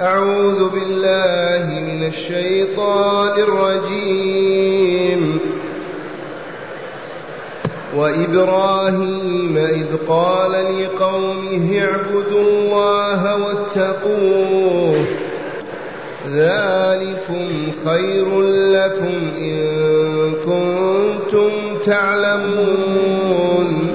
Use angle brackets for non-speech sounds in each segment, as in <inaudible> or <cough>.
أعوذ بالله من الشيطان الرجيم. وإبراهيم إذ قال لقومه اعبدوا الله واتقوه ذلكم خير لكم إن كنتم تعلمون.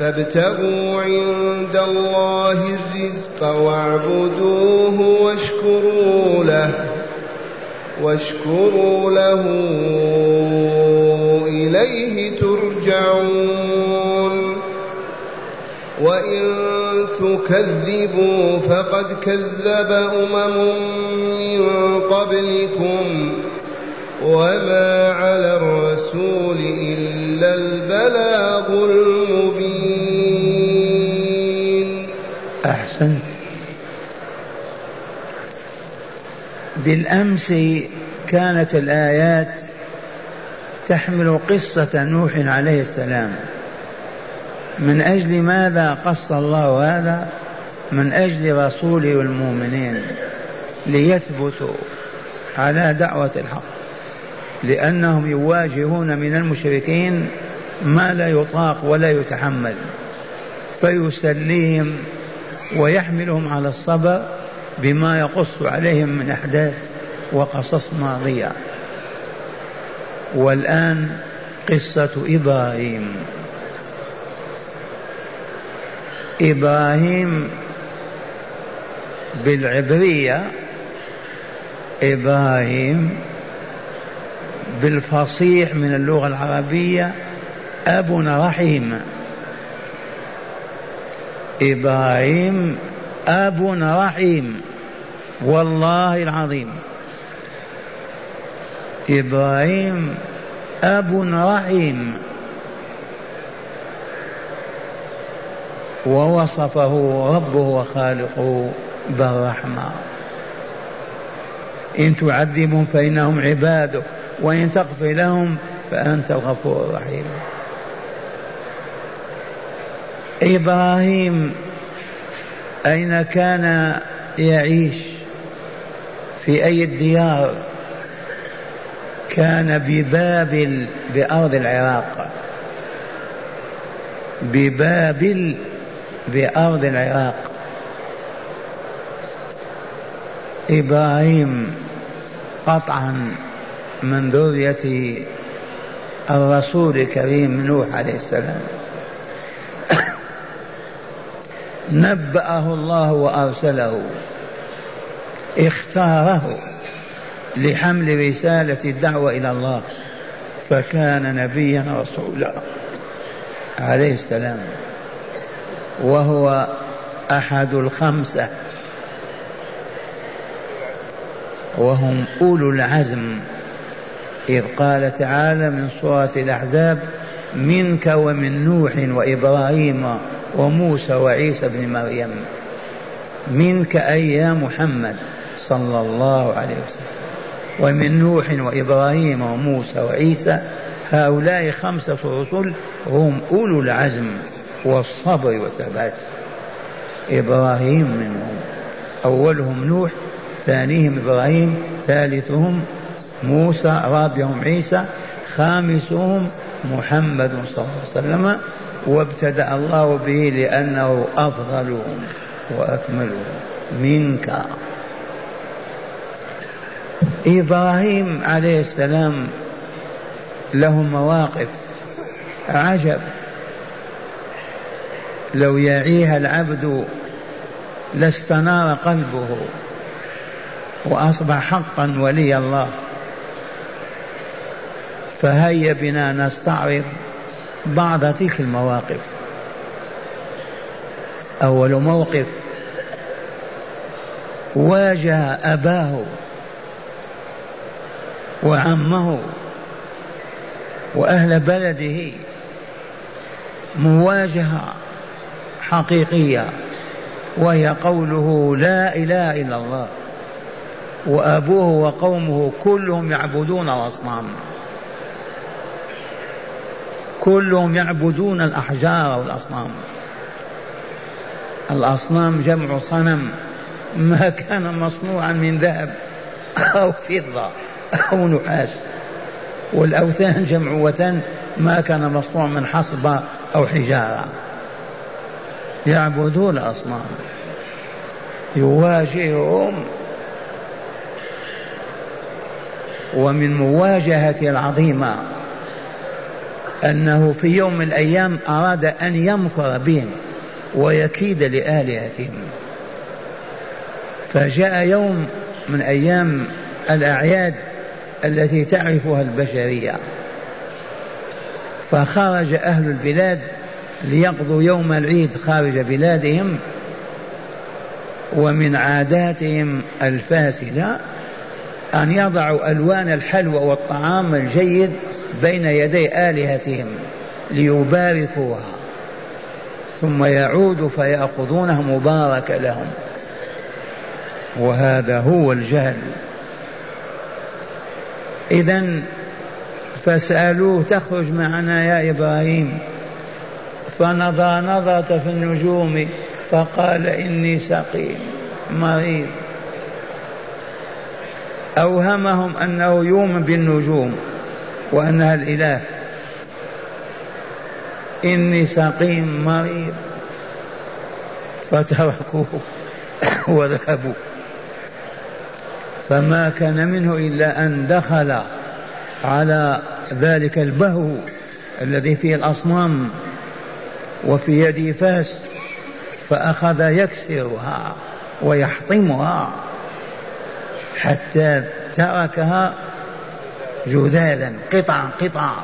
فابتغوا عند الله الرزق واعبدوه واشكروا له واشكروا له إليه ترجعون. وإن تكذبوا فقد كذب أمم من قبلكم. وما على الرسول إلا البلاغ المبين أحسنت. بالأمس كانت الآيات تحمل قصة نوح عليه السلام. من أجل ماذا قص الله هذا؟ من أجل رسوله والمؤمنين ليثبتوا على دعوة الحق. لأنهم يواجهون من المشركين ما لا يطاق ولا يتحمل فيسليهم ويحملهم على الصبر بما يقص عليهم من أحداث وقصص ماضية. والآن قصة إبراهيم. إبراهيم بالعبرية إبراهيم بالفصيح من اللغة العربية أب رحيم إبراهيم أب رحيم والله العظيم. إبراهيم أب رحيم ووصفه ربه وخالقه بالرحمة. إن تعذبهم فإنهم عبادك. وإن تغفر لهم فأنت الغفور الرحيم. إبراهيم أين كان يعيش؟ في أي الديار؟ كان ببابل بأرض العراق. ببابل بأرض العراق. إبراهيم قطعا من ذرية الرسول الكريم نوح عليه السلام. <coughs> نبأه الله وأرسله. اختاره لحمل رسالة الدعوة إلى الله. فكان نبيا رسولا عليه السلام. وهو أحد الخمسة. وهم أولو العزم. إذ قال تعالى من سورة الأحزاب منك ومن نوح وإبراهيم وموسى وعيسى بن مريم. منك أي يا محمد صلى الله عليه وسلم. ومن نوح وإبراهيم وموسى وعيسى. هؤلاء خمسة رسل هم أولو العزم والصبر والثبات. إبراهيم منهم. أولهم نوح ثانيهم إبراهيم ثالثهم موسى رابعهم عيسى خامسهم محمد صلى الله عليه وسلم وابتدأ الله به لأنه أفضلهم وأكملهم منك. إبراهيم عليه السلام له مواقف عجب. لو يعيها العبد لاستنار قلبه وأصبح حقا ولي الله. فهيا بنا نستعرض بعض تلك المواقف. أول موقف واجه أباه وعمه وأهل بلده مواجهة حقيقية وهي قوله لا إله إلا الله وأبوه وقومه كلهم يعبدون الأصنام كلهم يعبدون الأحجار والأصنام. الأصنام جمع صنم. ما كان مصنوعا من ذهب أو فضة أو نحاس. والأوثان جمع وثن. ما كان مصنوع من حصبة أو حجارة. يعبدون الأصنام. يواجههم. ومن مواجهته العظيمة أنه في يوم من الأيام أراد أن يمكر بهم ويكيد لآلهتهم. فجاء يوم من أيام الأعياد التي تعرفها البشرية. فخرج أهل البلاد ليقضوا يوم العيد خارج بلادهم ومن عاداتهم الفاسدة أن يضعوا ألوان الحلوى والطعام الجيد بين يدي آلهتهم ليباركوها ثم يعود فيأخذونه مبارك لهم. وهذا هو الجهل. إذا فسألوه تخرج معنا يا إبراهيم. فنظر نظرة في النجوم فقال إني سقيم مريض. أوهمهم أنه يؤمن بالنجوم. وأنها الإله إني سقيم مريض. فتركوه <coughs> وذهبوا. فما كان منه إلا أن دخل على ذلك البهو الذي فيه الأصنام وفي يده فاس فأخذ يكسرها ويحطمها حتى تركها جذاذا قطعا قطعا.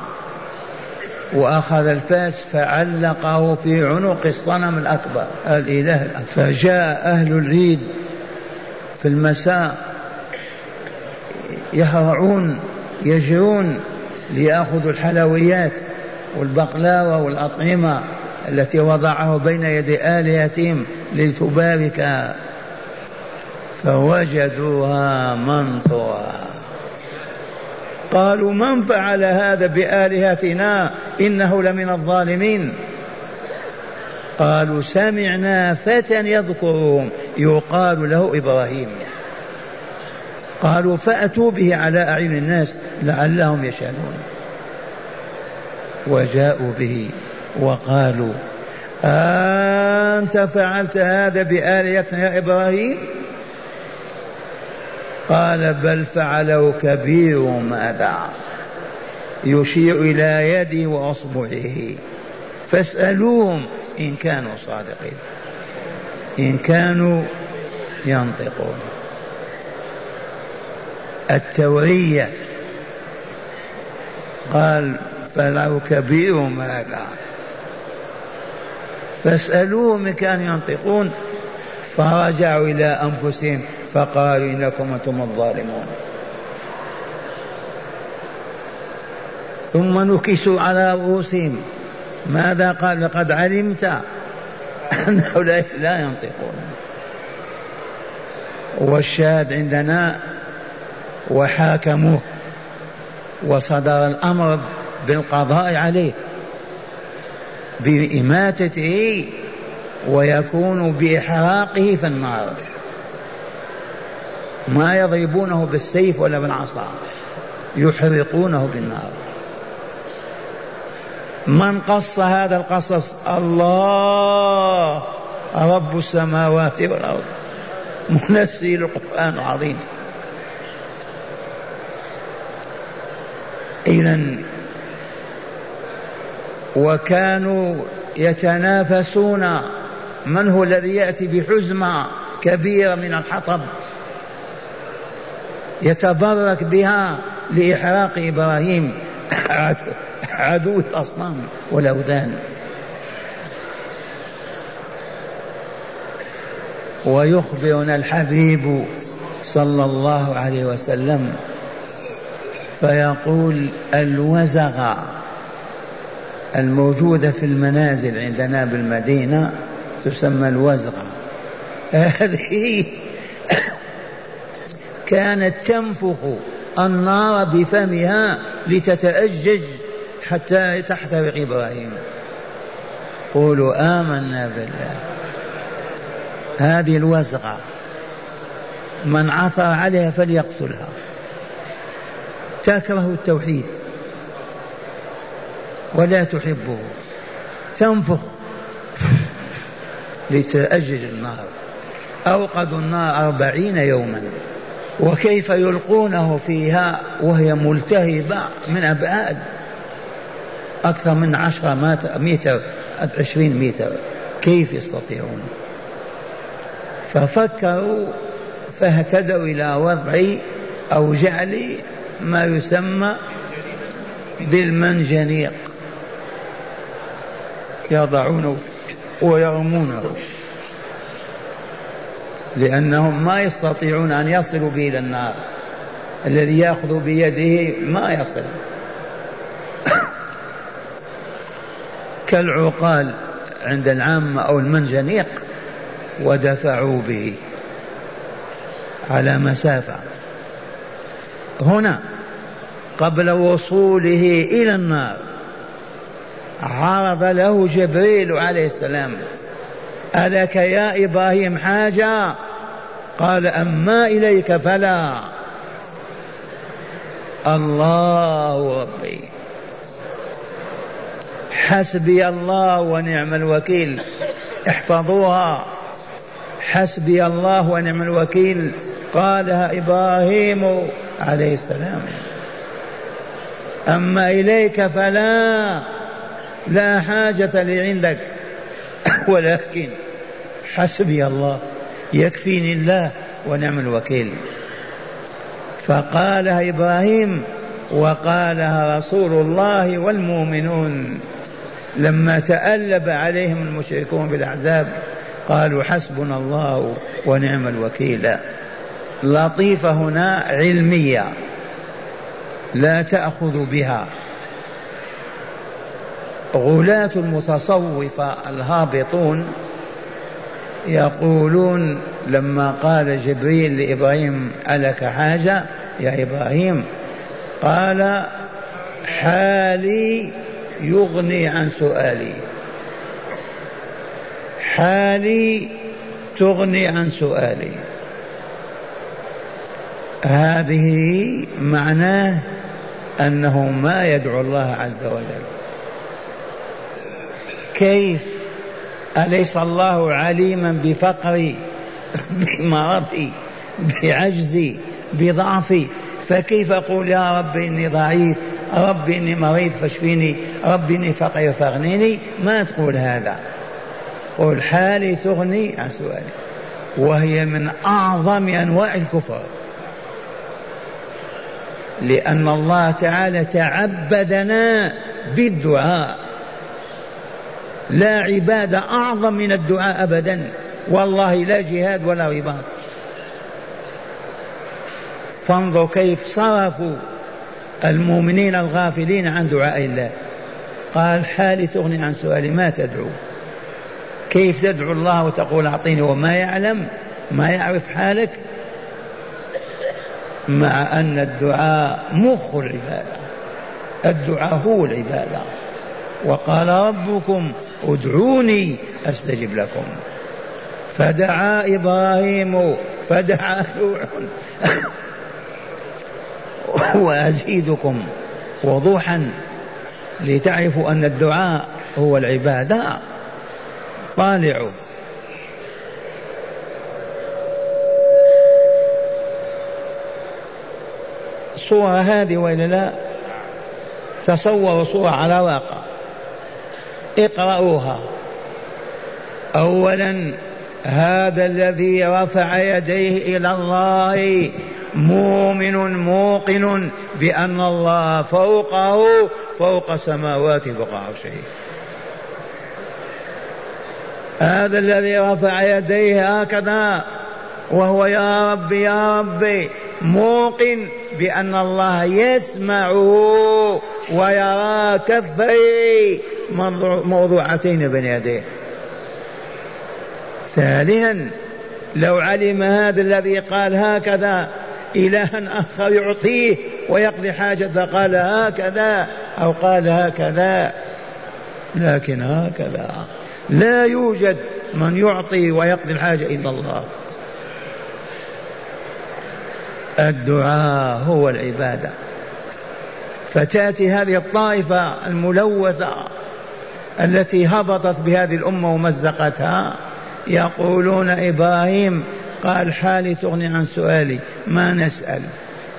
وأخذ الفاس فعلقه في عنق الصنم الأكبر الإله الأكبر. فجاء أهل العيد في المساء يهرعون يجرون ليأخذوا الحلويات والبقلاوة والأطعمة التي وضعه بين يدي آلهتهم لتبارك فوجدوها منثورا. قالوا من فعل هذا بآلهتنا إنه لمن الظالمين؟ قالوا سمعنا فتى يذكرهم يقال له إبراهيم. قالوا فأتوا به على أعين الناس لعلهم يشهدون. وجاءوا به وقالوا أنت فعلت هذا بآلهتنا يا إبراهيم؟ قال بل فعله كبير ماذا يشير إلى يده وأصبعه. فاسألوهم إن كانوا صادقين. إن كانوا ينطقون. التورية قال فلو كبير ماذا. فاسألوهم إن كانوا ينطقون. فرجعوا إلى أنفسهم. فقالوا إنكم أنتم الظالمون. ثم نكسوا على رؤوسهم. ماذا قال؟ لقد علمت أن هؤلاء لا ينطقون. والشاهد عندنا وحاكموه وصدر الأمر بالقضاء عليه بإماتته ويكون بإحراقه في النار. ما يضربونه بالسيف ولا بالعصا يحرقونه بالنار. من قص هذا القصص؟ الله رب السماوات والأرض. منزل القرآن العظيم. اذا وكانوا يتنافسون. من هو الذي يأتي بحزمة كبيرة من الحطب؟ يتبرك بها لإحراق إبراهيم عدو الأصنام والأوثان. ويخبرنا الحبيب صلى الله عليه وسلم فيقول الوزغ الموجودة في المنازل عندنا بالمدينة تسمى الوزغة <laughs> هذه كانت تنفخ النار بفمها لتتأجج حتى تحترق إبراهيم. قولوا آمنا بالله. هذه الوزغة من عثر عليها فليقتلها. تكره التوحيد. ولا تحبه. تنفخ. <laughs> لتأجج النار. أوقدوا النار أربعين يوما. وكيف يلقونه فيها وهي ملتهبة من أبعاد. أكثر من عشرة متر عشرين متر كيف يستطيعون؟ ففكروا فاهتدوا إلى وضع أو جعل ما يسمى بالمنجنيق. يضعونه ويرمونه. لأنهم ما يستطيعون أن يصلوا به إلى النار. الذي يأخذ بيده ما يصل. <coughs> كالعقال عند العامة أو المنجنيق ودفعوا به على مسافة. هنا قبل وصوله إلى النار عرض له جبريل عليه السلام. ألك يا إبراهيم حاجة؟ قال أما إليك فلا. الله ربي. حسبي الله ونعم الوكيل. احفظوها. حسبي الله ونعم الوكيل. قالها إبراهيم عليه السلام. أما إليك فلا. لا حاجة لي عندك <laughs> ولكن حسبي الله. يكفيني الله ونعم الوكيل. فقالها إبراهيم وقالها رسول الله والمؤمنون. لما تألب عليهم المشركون بالأحزاب قالوا حسبنا الله ونعم الوكيل. لطيفة هنا علمية لا تأخذ بها. غلاة المتصوفة الهابطون يقولون لما قال جبريل لإبراهيم ألك حاجة؟ يا إبراهيم قال حالي يغني عن سؤالي. حالي تغني عن سؤالي. هذه معناه أنه ما يدعو الله عز وجل. كيف أليس الله عليما بفقري بمرضي بعجزي بضعفي فكيف أقول يا رب إني ضعيف ربي إني مريض فاشفيني ربي إني فقير فاغنيني؟ ما تقول هذا. قل حالي تغني عن سؤالي وهي من أعظم أنواع الكفر. لأن الله تعالى تعبدنا بالدعاء. لا عباده أعظم من الدعاء ابدا. والله لا جهاد ولا رباط. فانظر كيف صرفوا المؤمنين الغافلين عن دعاء الله. قال حالي تغني عن سؤالي ما تدعو؟ كيف تدعو الله وتقول أعطيني وما يعلم؟ ما يعرف حالك؟ مع أن الدعاء مخ العبادة. الدعاء هو العبادة. وقال ربكم ادعوني أستجب لكم. فدعا إبراهيم فدعا نوح. <laughs> وأزيدكم وضوحا لتعرفوا أن الدعاء هو العبادة. طالعوا الصورة هذه وإلا لا؟ تصوروا صورة على واقع. اقرأوها أولا هذا الذي رفع يديه إلى الله مؤمن موقن بأن الله فوقه فوق سماواته فوق عرشه. هذا الذي رفع يديه هكذا وهو يا ربي يا ربي موقن بأن الله يسمعه ويرى كفيه موضوعتين بين يديه ثالثا لو علم هذا الذي قال هكذا إلها آخر يعطيه ويقضي حاجة قال هكذا أو قال هكذا لكن هكذا لا يوجد من يعطي ويقضي الحاجة إلا الله. الدعاء هو العبادة. فتأتي هذه الطائفة الملوثة التي هبطت بهذه الأمة ومزقتها يقولون إبراهيم قال حالي تغني عن سؤالي ما نسأل.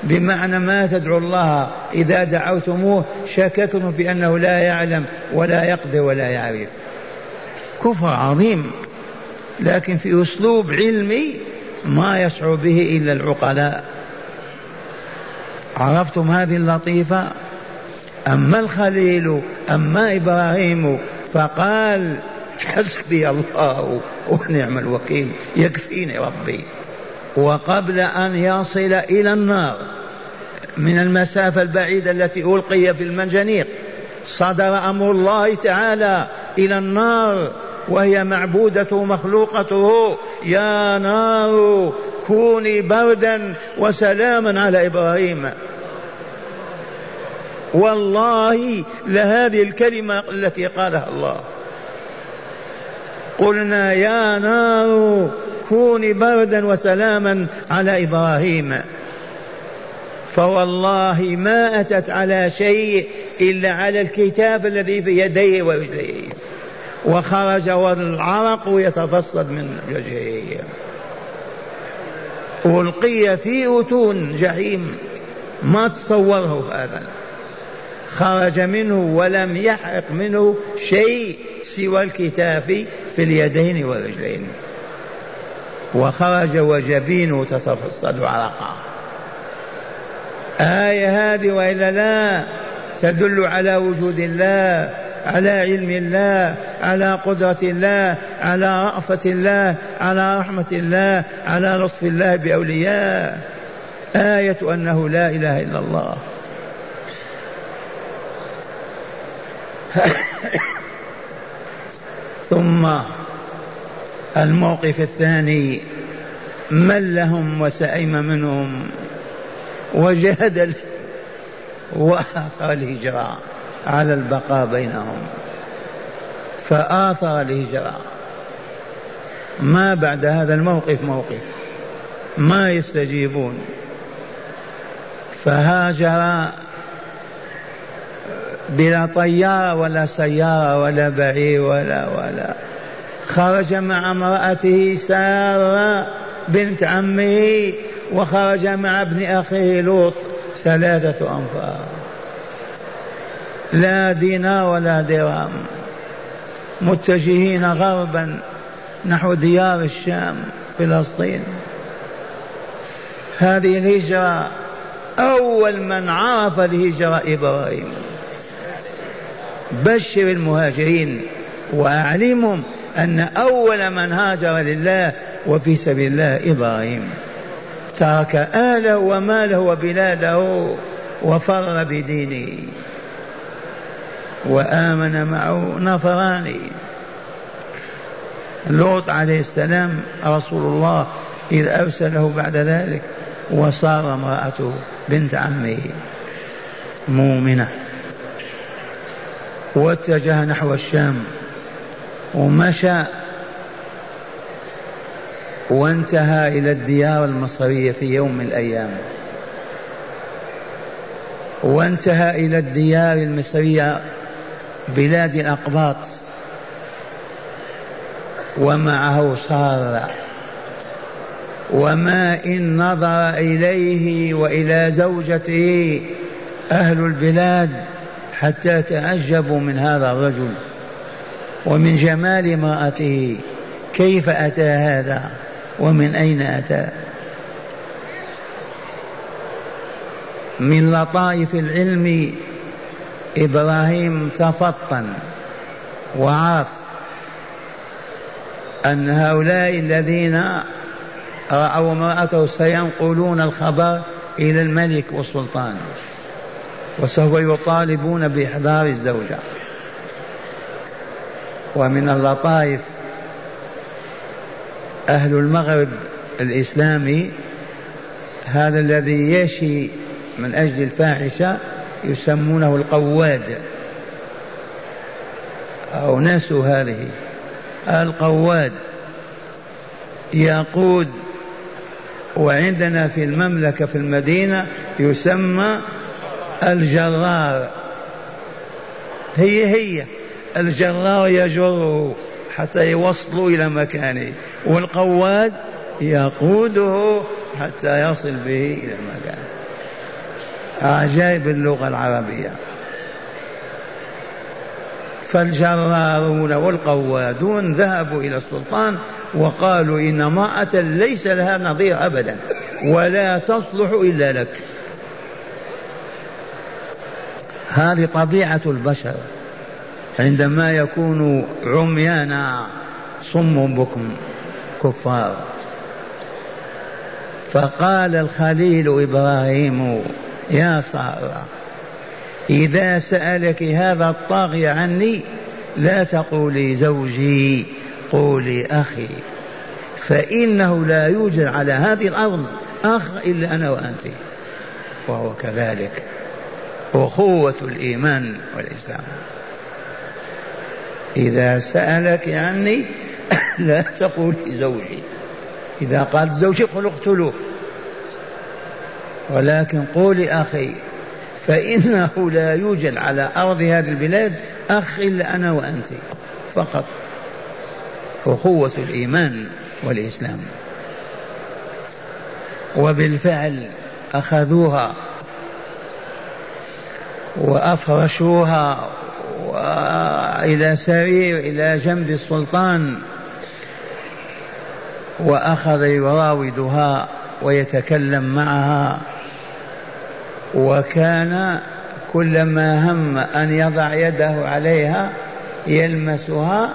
بمعنى ما تدعو الله إذا دعوتموه شككتم في أنه لا يعلم ولا يقدر ولا يعرف. كفر عظيم لكن في أسلوب علمي ما يشعر به إلا العقلاء. عرفتم هذه اللطيفة؟ أما الخليل أما إبراهيم فقال حسبي الله ونعم الوكيل يكفيني ربي. وقبل أن يصل إلى النار من المسافة البعيدة التي ألقي في المنجنيق صدر أمر الله تعالى إلى النار وهي معبودته مخلوقته يا نار كوني بردا وسلاما على إبراهيم. والله لهذه الكلمة التي قالها الله. قلنا يا نار كوني بردا وسلاما على إبراهيم. فوالله ما أتت على شيء إلا على الكتاب الذي في يديه ورجليه. وخرج والعرق يتفصد من وجهه. ألقي في أتون جحيم. ما تصوره هذا؟ خرج منه ولم يحرق منه شيء سوى الكتاف في اليدين والرجلين. وخرج وجبينه تتفصد عرقا. آية هذه وإلا لا تدل على وجود الله على علم الله على قدرة الله على رأفة الله على رحمة الله على لطف الله بأولياء. آية أنه لا إله إلا الله. <laughs> ثم الموقف الثاني من لهم وسئم منهم وجهد وآثر الهجرة على البقاء بينهم. فآثر الهجرة. ما بعد هذا الموقف موقف. ما يستجيبون. فهاجر بلا طيارة ولا سيارة ولا بعير ولا ولا. خرج مع امرأته سارة بنت عمه وخرج مع ابن أخيه لوط ثلاثة أنفار. لا دينار ولا درهم. متجهين غربا نحو ديار الشام فلسطين. هذه الهجرة أول من عرف الهجرة إبراهيم. بشر المهاجرين وأعلمهم أن أول من هاجر لله وفي سبيل الله إبراهيم. ترك آله وماله وبلاده وفر بدينه وآمن معه نفران لوط عليه السلام رسول الله إذ أرسله بعد ذلك وصار امرأته بنت عمه مؤمنة. واتجه نحو الشام. ومشى. وانتهى إلى الديار المصرية في يوم من الأيام. وانتهى إلى الديار المصرية بلاد الأقباط. ومعه صار وما إن نظر إليه وإلى زوجته أهل البلاد. حتى تعجبوا من هذا الرجل ومن جمال امرأته. كيف أتى هذا؟ ومن أين أتى؟ من لطائف العلم إبراهيم تفطن وعرف أن هؤلاء الذين رأوا امرأته سينقلون الخبر إلى الملك والسلطان. وسوف يطالبون بإحضار الزوجة. ومن اللطائف أهل المغرب الإسلامي هذا الذي يشي من أجل الفاحشة يسمونه القواد. أو نسوا هذه. القواد يقود وعندنا في المملكة في المدينة يسمى الجرار. هي هي الجرار يجره حتى يوصلوا إلى مكانه والقواد يقوده حتى يصل به إلى المكان. عجائب اللغة العربية. فالجرارون والقوادون ذهبوا إلى السلطان وقالوا إن امرأة ليس لها نظير أبدا ولا تصلح إلا لك. هذه طبيعة البشر. عندما يكون عميانا صم بكم كفار. فقال الخليل إبراهيم يا سارة إذا سألك هذا الطاغي عني لا تقولي زوجي قولي أخي فإنه لا يوجد على هذه الأرض أخ إلا أنا وأنت. وهو كذلك. أخوة الإيمان والإسلام. إذا سألك عني <coughs> لا تقولي زوجي إذا قالت زوجي قل اقتلوه. ولكن قولي أخي فإنه لا يوجد على أرض هذه البلاد أخ إلا أنا وأنت فقط. أخوة الإيمان والإسلام. وبالفعل أخذوها وأفرشوها إلى سرير إلى جنب السلطان وأخذ يراودها ويتكلم معها. وكان كلما هم أن يضع يده عليها يلمسها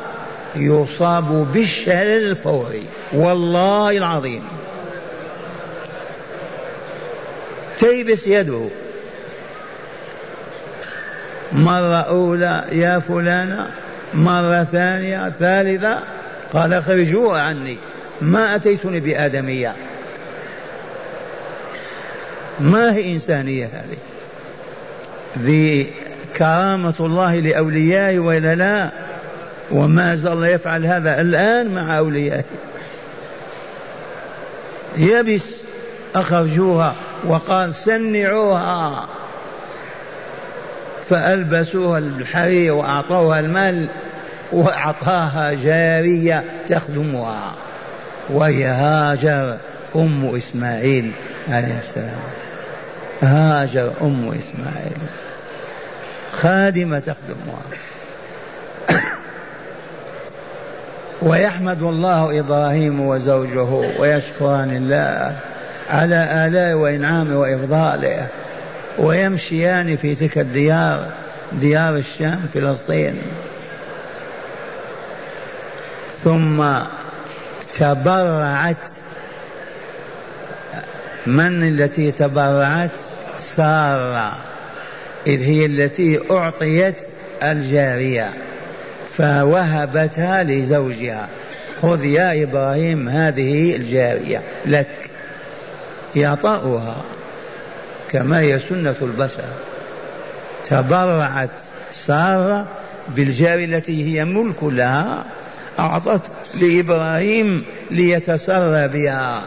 يصاب بالشلل الفوري. والله العظيم. تيبس يده. مرة أولى يا فلانة مرة ثانية ثالثة. قال اخرجوها عني. ما أتيتني بآدمية. ما هي إنسانية هذه؟ ذي كرامة الله لأوليائه وإلا لا؟ وما زال يفعل هذا الآن مع أوليائه. يبس أخرجوها وقال سنعوها فألبسوها الحرير وأعطوها المال وأعطاها جارية تخدمها وهي هاجر أم إسماعيل عليه السلام. هاجر أم إسماعيل. خادمة تخدمها. ويحمد الله إبراهيم وزوجه ويشكران الله على آلاء وإنعامه وإفضاله. ويمشيان في تلك الديار ديار الشام فلسطين. ثم تبرعت من التي تبرعت؟ سارة. إذ هي التي أعطيت الجارية فوهبتها لزوجها. خذ يا إبراهيم هذه الجارية لك يعطاؤها كما هي سنة البشر. تبرعت سارة بالجارية التي هي ملك لها أعطت لإبراهيم ليتسرى بها.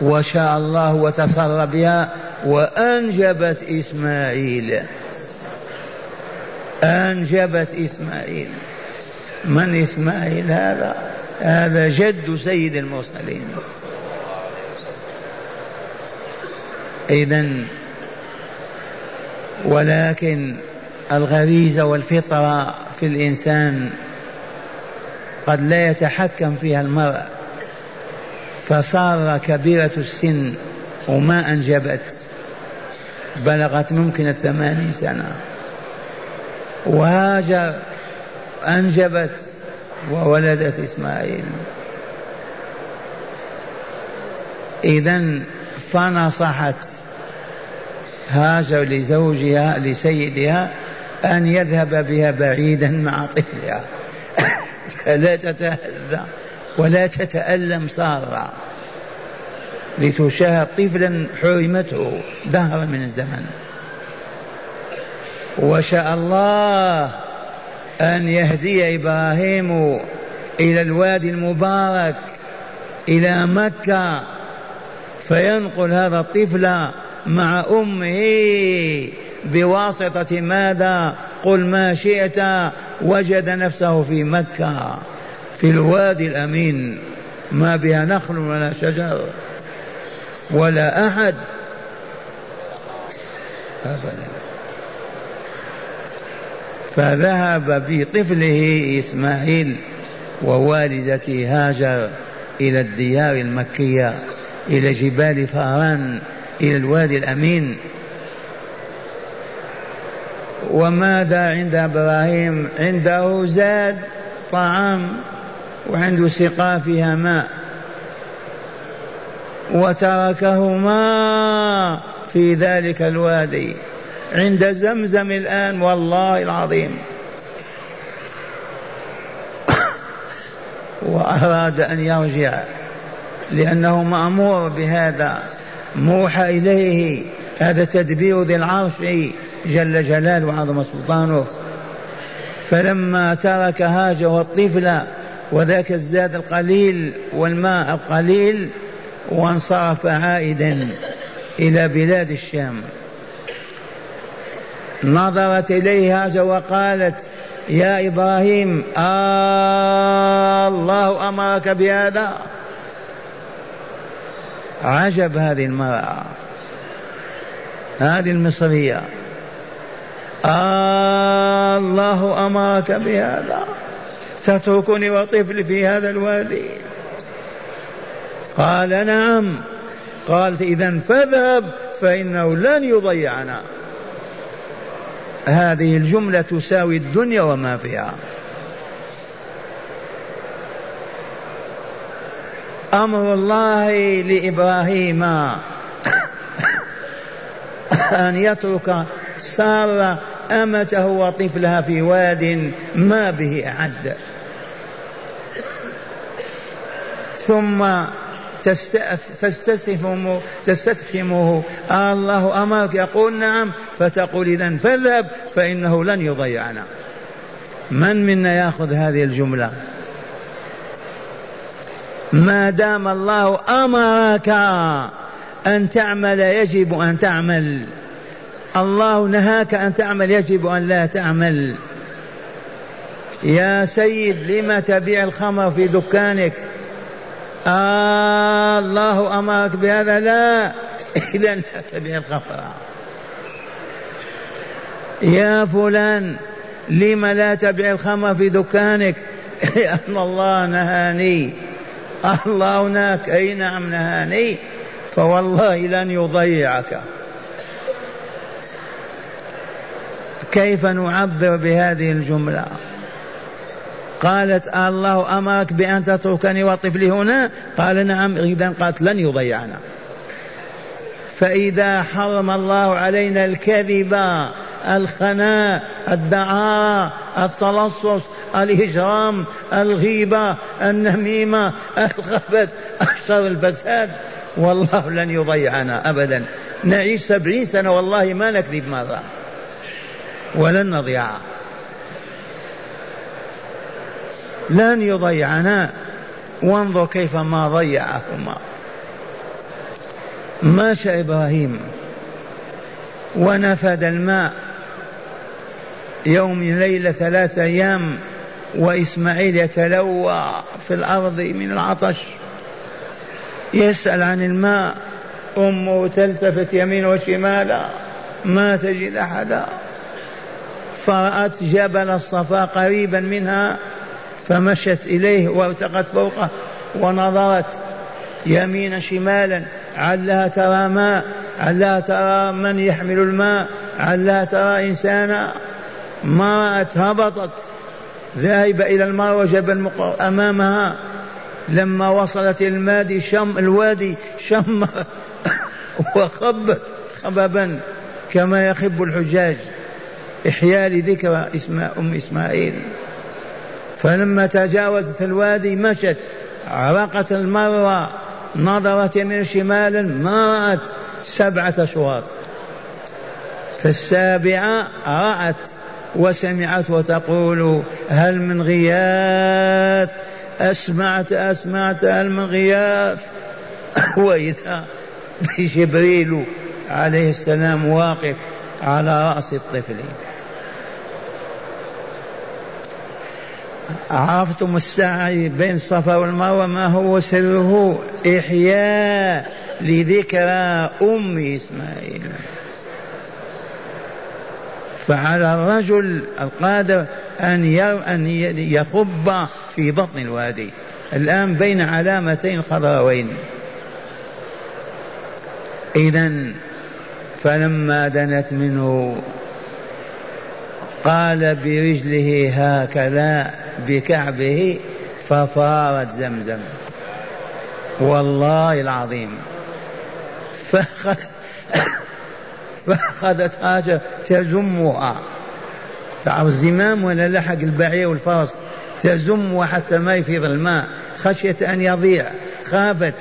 وشاء الله وتسرى بها وأنجبت إسماعيل. أنجبت إسماعيل. من إسماعيل هذا؟ هذا جد سيد المرسلين. إذا ولكن الغريزة والفطرة في الإنسان قد لا يتحكم فيها المرء فصار كبيرة السن وما أنجبت بلغت ممكن الثمانين سنة وهاجر أنجبت وولدت إسماعيل. إذا فنصحت هاجر لزوجها لسيدها أن يذهب بها بعيدا مع طفلها. <laughs> لا تتهذى ولا تتألم سارة. لتشاهد طفلا حرمته دهرا من الزمن. وشاء الله أن يهدي إبراهيم إلى الوادي المبارك إلى مكة. فينقل هذا الطفل مع أمه بواسطة ماذا؟ قل ما شئت وجد نفسه في مكة في الوادي الأمين. ما بها نخل ولا شجر ولا أبدا. فذهب بطفله إسماعيل ووالدته هاجر إلى الديار المكية. إلى جبال فاران إلى الوادي الأمين. وماذا عند إبراهيم؟ عنده زاد طعام وعنده سقا فيها ماء وتركهما في ذلك الوادي. عند زمزم الآن والله العظيم. <coughs> وأراد أن يرجع. لأنه مأمور بهذا موحى إليه هذا تدبير ذي العرش جل جلاله وعظم سلطانه. فلما ترك هاجر والطفل وذاك الزاد القليل والماء القليل وانصرف عائدا إلى بلاد الشام. نظرت إليه هاجر وقالت يا إبراهيم آه الله أمرك بهذا؟ عجب هذه المرأة هذه المصرية. آه الله أمرك بهذا. تتركني وطفلي في هذا الوادي. قال نعم. قالت إذا فاذهب فإنه لن يضيعنا. هذه الجملة تساوي الدنيا وما فيها. أمر الله لإبراهيم أن يترك سارة أمته وطفلها في واد ما به أحد. ثم تستفهمه تستفهمه آه الله أمرك. يقول نعم. فتقول إذا فاذهب فإنه لن يضيعنا. من منا يأخذ هذه الجملة؟ ما دام الله أمرك أن تعمل يجب أن تعمل. الله نهاك أن تعمل يجب أن لا تعمل. يا سيد لم تبيع الخمر في دكانك؟ آه الله أمرك بهذا. لا إذا لا تبيع الخمر. يا فلان لم لا تبيع الخمر في دكانك؟ <laughs> لأن الله نهاني. الله هناك أي نعم نهاني فوالله لن يضيعك. كيف نعبر بهذه الجملة؟ قالت الله أمرك بأن تتركني وطفلي هنا؟ قال نعم إذا قالت لن يضيعنا. فإذا حرم الله علينا الكذب الخناء الدعارة التلصص الإجرام الغيبة النميمة الخبث الشر الفساد. والله لن يضيعنا أبدا. نعيش سبعين سنة والله ما نكذب مرة. ولن نضيع. لن يضيعنا. وانظر كيف ما ضيعهما ماشى إبراهيم. ونفد الماء. يوم ليلة ثلاثة أيام. وإسماعيل يتلوى في الأرض من العطش يسأل عن الماء أمه تلتفت يمين وشمالا ما تجد أحدا. فرأت جبل الصفا قريبا منها فمشت إليه وارتقت فوقه ونظرت يمينا شمالا علها ترى ماء علها ترى من يحمل الماء علها ترى إنسانا. ما رأت هبطت. ذاهبة إلى الماء وجبل أمامها. لما وصلت المادي شم الوادي شم <laughs> وخبت خببا كما يخب الحجاج. إحياء لذكرى إسماء أم إسماعيل. فلما تجاوزت الوادي مشت عرقت المروة نظرت يمين شمالا ما رأت سبعة أشواط. في السابعة رأت وسمعت وتقول هل من غياث؟ أسمعت أسمعت هل من غياث؟ <laughs> وإذا بجبريل عليه السلام واقف على رأس الطفل. عرفتم السعي بين الصفا والمروة؟ ما هو سره؟ إحياء لذكرى أم إسماعيل. فعلى الرجل القادر أن أن يخب في بطن الوادي. الآن بين علامتين خضراوين. إذا فلما دنت منه قال برجله هكذا بكعبه ففارت زمزم. والله العظيم. فأخذ فأخذت هاجر تزمها تعرف الزمام ولا لحق البعير والفرس؟ تزمها حتى ما يفيض الماء. خشية أن يضيع. خافت.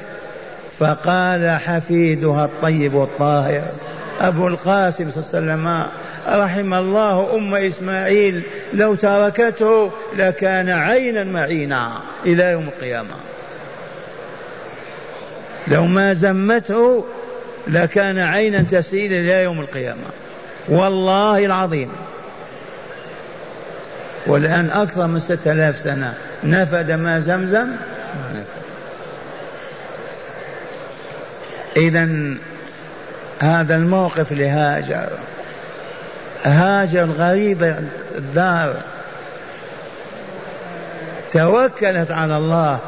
فقال حفيدها الطيب الطاهر أبو القاسم صلى الله عليه وسلم رحم الله أم إسماعيل لو تركته لكان عينا معينا إلى يوم القيامة. لو ما زمته لكان عينا تسيل إلى يوم القيامة. والله العظيم. والآن أكثر من ستة آلاف سنة. نفد ما زمزم. إذا هذا الموقف لهاجر. هاجر غريبة الدار. توكلت على الله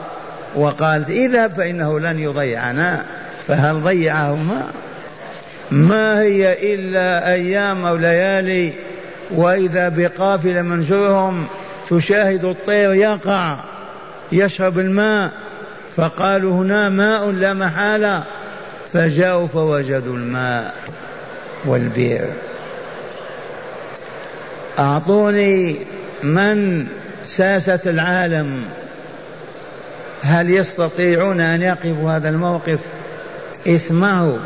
وقالت اذهب فإنه لن يضيعنا. فهل ضيعهما؟ ما هي إلا أيام أو ليالي وإذا بقافلة منشورهم تشاهد الطير يقع يشرب الماء فقالوا هنا ماء لا محالة فجاءوا فوجدوا الماء والبئر أعطوني من ساسة العالم هل يستطيعون أن يقفوا هذا الموقف؟ اسمعوا.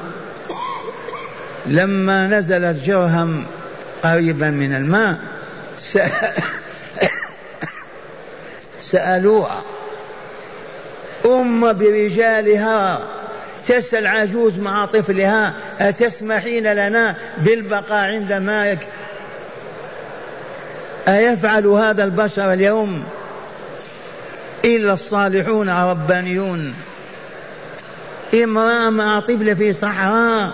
لما نزلت جرهم قريبا من الماء سألوها أم برجالها تسأل عجوز مع طفلها أتسمحين لنا؟ بالبقاء عند مائك أيفعل هذا البشر اليوم؟ إلا الصالحون الربانيون امرأة مع طفل في صحراء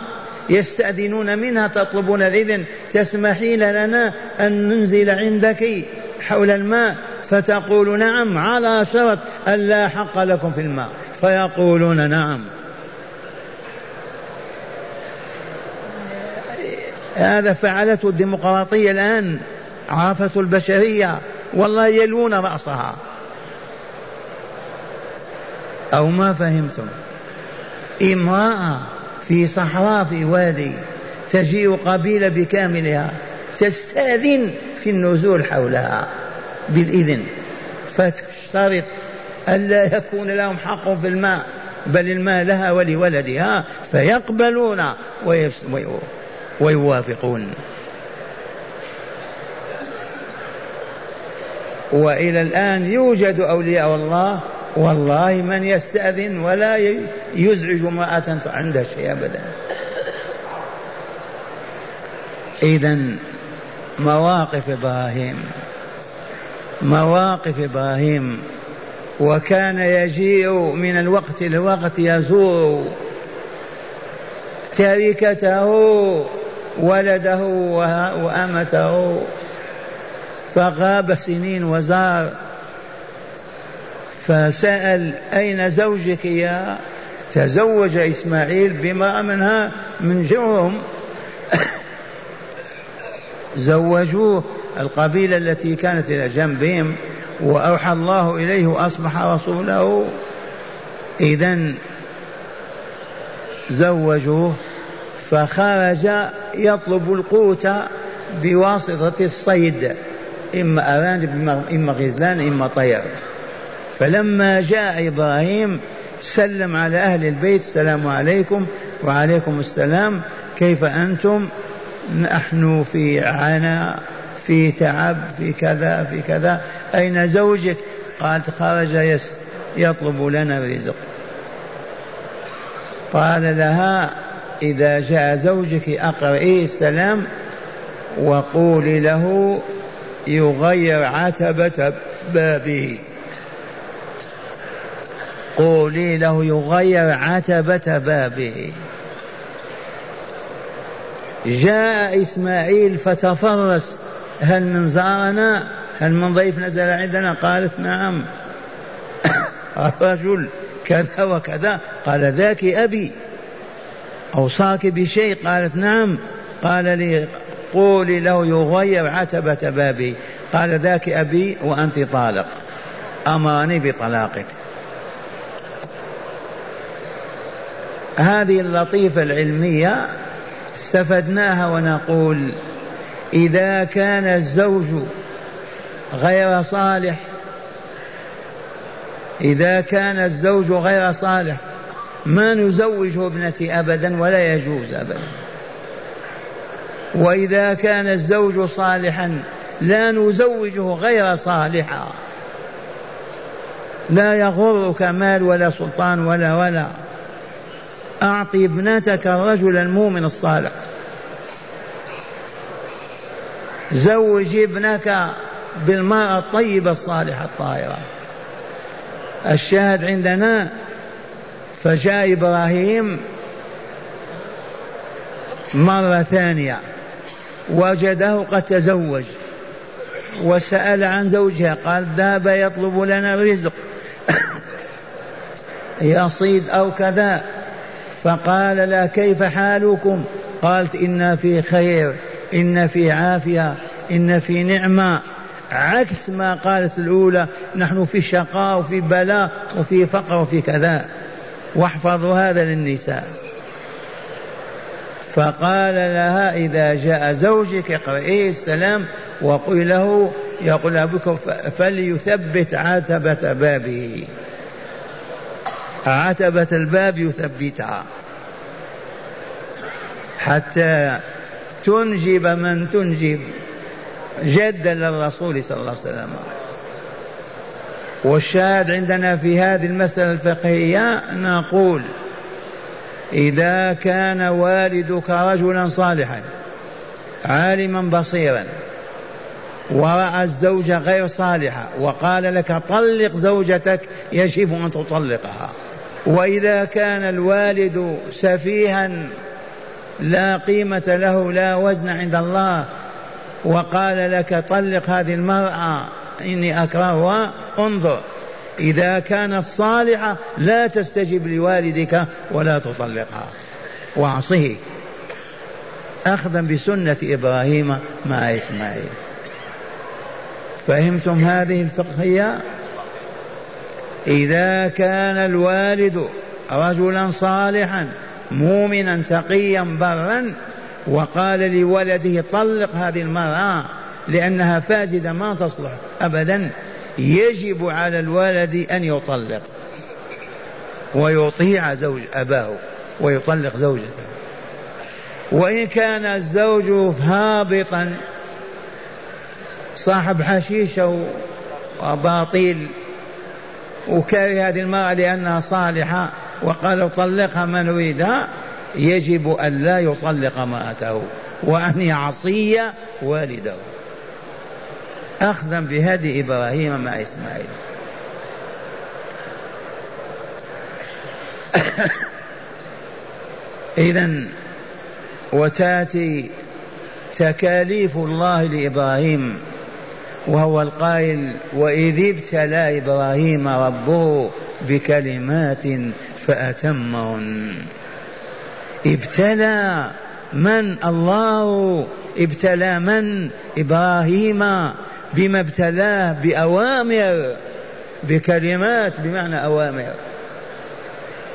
يستأذنون منها تطلبون الإذن تسمحين لنا أن ننزل عندك حول الماء. فتقول نعم على شرط ألا حق لكم في الماء. فيقولون نعم. هذا فعلته الديمقراطية الآن عافة البشرية والله يلون رأسها. أو ما فهمتم. امرأة في صحراء في وادي تجيء قبيلة بكاملها تستأذن في النزول حولها بالإذن. فتشترط ألا يكون لهم حق في الماء بل الماء لها ولولدها فيقبلون ويوافقون. وإلى الآن يوجد أولياء الله والله من يستأذن ولا يزعج امرأة عندها شيء أبدا. إذا مواقف إبراهيم مواقف إبراهيم وكان يجيء من الوقت لوقت يزور تركته ولده وأمته. فغاب سنين وزار فسأل أين زوجك يا تزوج إسماعيل بما منها من جرهم <coughs> زوجوه القبيلة التي كانت إلى جنبهم وأوحى الله إليه وأصبح رسوله. إذا زوجوه فخرج يطلب القوت بواسطة الصيد إما أرانب إما غزلان إما طير. فلما جاء إبراهيم سلم على أهل البيت السلام عليكم وعليكم السلام كيف أنتم؟ نحن في عنا في تعب في كذا في كذا أين زوجك؟ قالت خرج يطلب لنا رزق قال لها إذا جاء زوجك أقرئي السلام وقولي له يغير عتبة بابه. قولي له يغير عتبة بابه جاء إسماعيل فتفرس هل من زارنا؟ هل من ضيف نزل عندنا؟ قالت نعم. <coughs> رجل كذا وكذا. قال ذاك أبي. أوصاك بشيء؟ قالت نعم. قال لي قولي له يغير عتبة بابي. قال ذاك أبي وأنت طالق. أمرني بطلاقك. هذه اللطيفة العلمية استفدناها ونقول إذا كان الزوج غير صالح إذا كان الزوج غير صالح ما نزوج ابنتي أبدا ولا يجوز أبدا. وإذا كان الزوج صالحا لا نزوجه غير صالحا. لا يغرك مال ولا سلطان ولا ولا. أعطي ابنتك الرجل المؤمن الصالح. زوج ابنك بالمرأة الطيبة الصالحة الطاهرة. الشاهد عندنا فجاء إبراهيم مرة ثانية. وجده قد تزوج. وسأل عن زوجها. قال ذهب يطلب لنا رزق <coughs> يصيد أو كذا. فقال لا كيف حالكم؟ قالت إنا في خير إن في عافية إن في نعمة. عكس ما قالت الأولى نحن في شقاء وفي بلاء وفي فقر وفي كذا. واحفظوا هذا للنساء. فقال لها إذا جاء زوجك اقرئي السلام وقل له يقول أبوك فليثبت عتبة بابه عتبة الباب يثبتها. حتى تنجب من تنجب جدا للرسول صلى الله عليه وسلم. والشاهد عندنا في هذه المسألة الفقهية نقول إذا كان والدك رجلا صالحا عالما بصيرا ورأى الزوجة غير صالحة وقال لك طلق زوجتك يجب أن تطلقها. وإذا كان الوالد سفيها لا قيمة له لا وزن عند الله وقال لك طلق هذه المرأة إني أكرهها انظر إذا كانت صالحة لا تستجب لوالدك ولا تطلقها. واعصه. أخذا بسنة إبراهيم مع إسماعيل. فهمتم هذه الفقهية؟ إذا كان الوالد رجلا صالحا مؤمنا تقيا برا وقال لولده طلق هذه المرأة لأنها فاسدة ما تصلح أبدا يجب على الولد أن يطلق. ويطيع زوج أباه ويطلق زوجته. وإن كان الزوج هابطا صاحب حشيشة وباطيل وكره هذه المرأة لأنها صالحة وقال طلقها من يريدها يجب أن لا يطلق امرأته وأن يعصي والده. أخذا بهدي إبراهيم مع إسماعيل. <coughs> إذا وتأتي تكاليف الله لإبراهيم. وهو القائل وإذ ابتلى إبراهيم ربه بكلمات فأتمهن. ابتلى من؟ الله. ابتلى من؟ إبراهيم. بما ابتلاه بأوامر بكلمات بمعنى أوامر.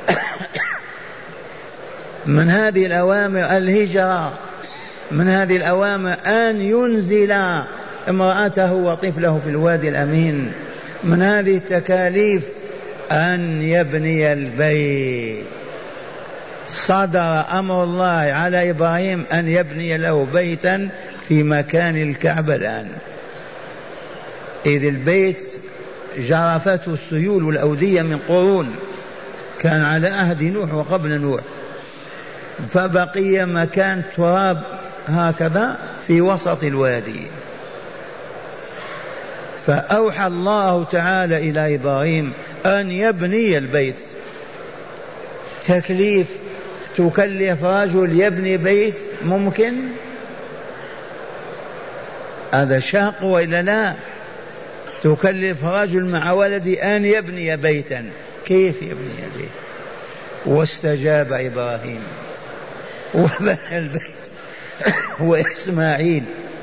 <coughs> من هذه الأوامر الهجرة من هذه الأوامر أن ينزل امرأته وطفله في الوادي الأمين من هذه التكاليف أن يبني البيت. صدر أمر الله على إبراهيم أن يبني له بيتا في مكان الكعبة الآن. إذ البيت جرفته السيول والأودية من قرون. كان على عهد نوح وقبل نوح. فبقي مكان تراب هكذا في وسط الوادي. فأوحى الله تعالى إلى إبراهيم أن يبني البيت. تكليف تكلف رجل يبني بيت ممكن؟ هذا شاق وإلا لا؟ تكلف رجل مع ولدي أن يبني بيتا. كيف يبني البيت؟ واستجاب إبراهيم. وبنى البيت. وإسماعيل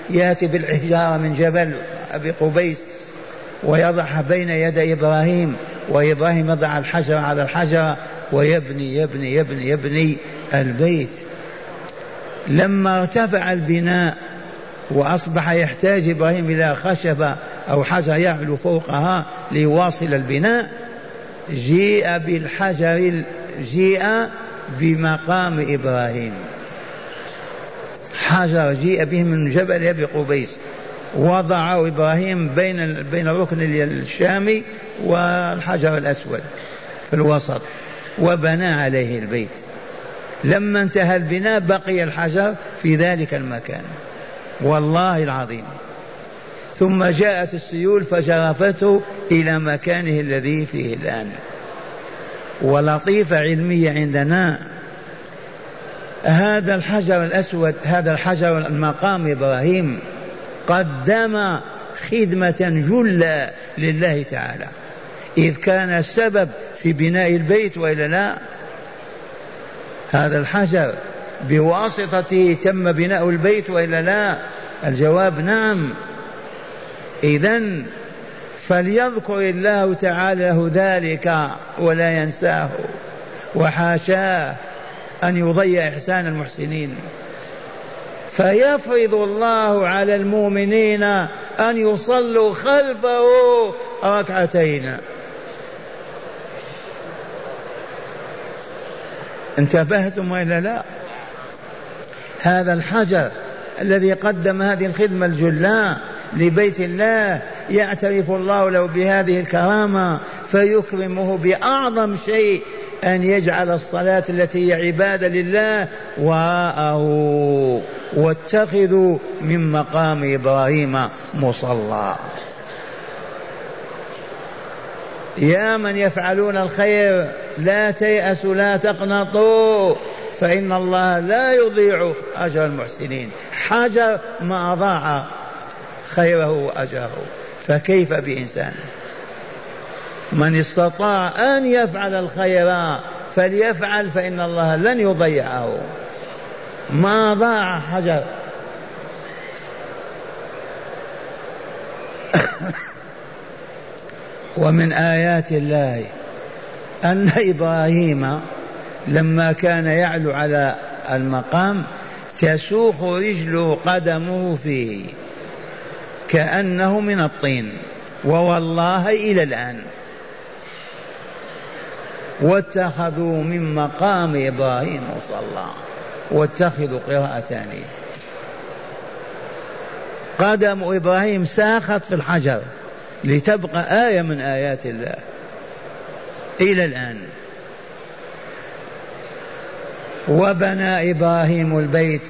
يأتي بالحجارة من جبل أبي قبيس. ويضعها بين يدي إبراهيم وإبراهيم يضع الحجر على الحجر ويبني يبني يبني يبني البيت. لما ارتفع البناء وأصبح يحتاج إبراهيم إلى خشبة أو حجر يعلو فوقها ليواصل البناء جيء بالحجر جيء بمقام إبراهيم. حجر جيء به من جبل أبي قبيس. وضعه إبراهيم بين بين الركن الشامي والحجر الأسود في الوسط وبنى عليه البيت. لما انتهى البناء بقي الحجر في ذلك المكان. والله العظيم. ثم جاءت السيول فجرفته إلى مكانه الذي فيه الآن. ولطيفه علميه عندنا هذا الحجر الأسود هذا الحجر المقام إبراهيم قدم خدمة جله لله تعالى. إذ كان السبب في بناء البيت وإلا لا؟ هذا الحجر بواسطته تم بناء البيت وإلا لا؟ الجواب نعم. اذا فليذكر الله تعالى له ذلك ولا ينساه. وحاشاه أن يضيع إحسان المحسنين. فيفرض الله على المؤمنين أن يصلوا خلفه ركعتين. انتبهتم وإلا لا؟ هذا الحجر الذي قدم هذه الخدمة الجلاء لبيت الله يعترف الله له بهذه الكرامة فيكرمه بأعظم شيء أن يجعل الصلاة التي هي عبادة لله وراءه واتخذوا من مقام إبراهيم مصلى. يا من يفعلون الخير لا تيأسوا لا تقنطوا. فإن الله لا يضيع أجر المحسنين. حجر ما أضاع خيره وأجره. فكيف بإنسان؟ من استطاع أن يفعل الخير فليفعل فإن الله لن يضيعه. ما ضاع حجر؟ <coughs> ومن آيات الله أن إبراهيم لما كان يعلو على المقام تسوق رجله قدمه فيه كأنه من الطين ووالله إلى الآن. واتخذوا من مقام إبراهيم مصلى واتخذوا قراءة ثانية قدم إبراهيم ساخت في الحجر لتبقى آية من آيات الله. إلى الآن. وبنى إبراهيم البيت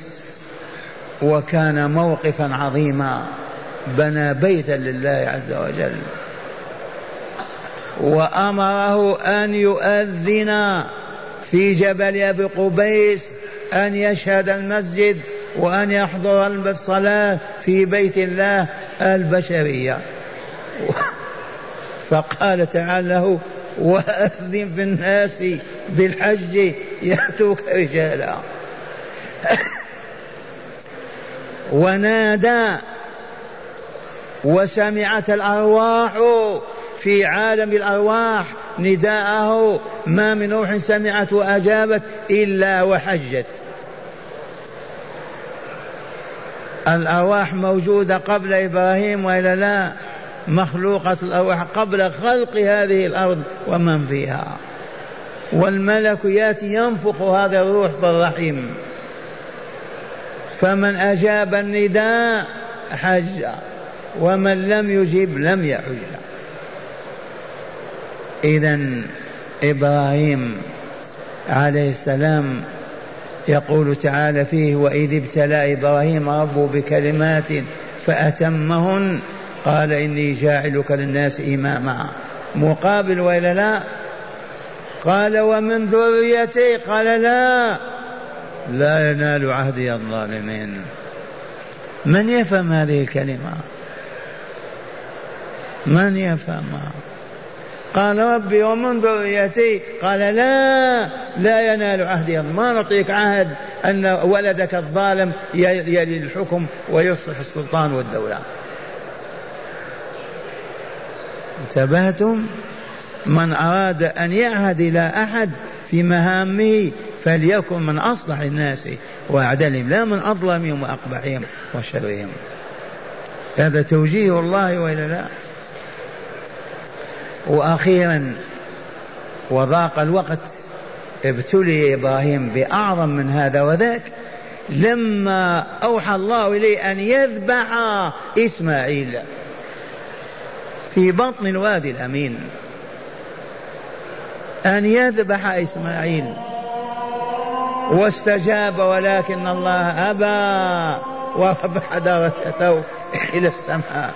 وكان موقفا عظيما. بنى بيتا لله عز وجل. وأمره أن يؤذن في جبل أبي قبيس أن يشهد المسجد وأن يحضر الصلاة في بيت الله البشرية. <laughs> فقال تعالى له وأذن في الناس بالحج يأتوك رجالا. <laughs> ونادى وسمعت الأرواح في عالم الأرواح نداءه ما من روح سمعت وأجابت إلا وحجت. الأرواح موجودة قبل إبراهيم وإلا لا مخلوقة الأرواح قبل خلق هذه الأرض ومن فيها. والملك ياتي ينفخ هذا الروح في الرحيم. فمن أجاب النداء حج ومن لم يجب لم يحج. إذا إبراهيم عليه السلام يقول تعالى فيه وإذ ابتلى إبراهيم ربه بكلمات فأتمهن قال إني جاعلك للناس إماما مقابل وإلا لا؟ قال ومن ذريتي قال لا لا ينال عهدي الظالمين من يفهم هذه الكلمة؟ من يفهمها قال ربي ومن ذريتي؟ قال لا لا ينال عهدي. ما نعطيك عهد أن ولدك الظالم يلي الحكم ويصلح السلطان والدولة. انتبهتم؟ من أراد أن يعهد إلى أحد في مهامه فليكن من أصلح الناس وأعدلهم لا من أظلمهم وأقبحهم وشرهم. هذا توجيه الله وإلا لا؟ وأخيرا وضاق الوقت ابتلي إبراهيم بأعظم من هذا وذاك لما أوحى الله إليه أن يذبح إسماعيل في بطن الوادي الأمين. أن يذبح إسماعيل. واستجاب ولكن الله أبى ورفع درجته إلى السماء.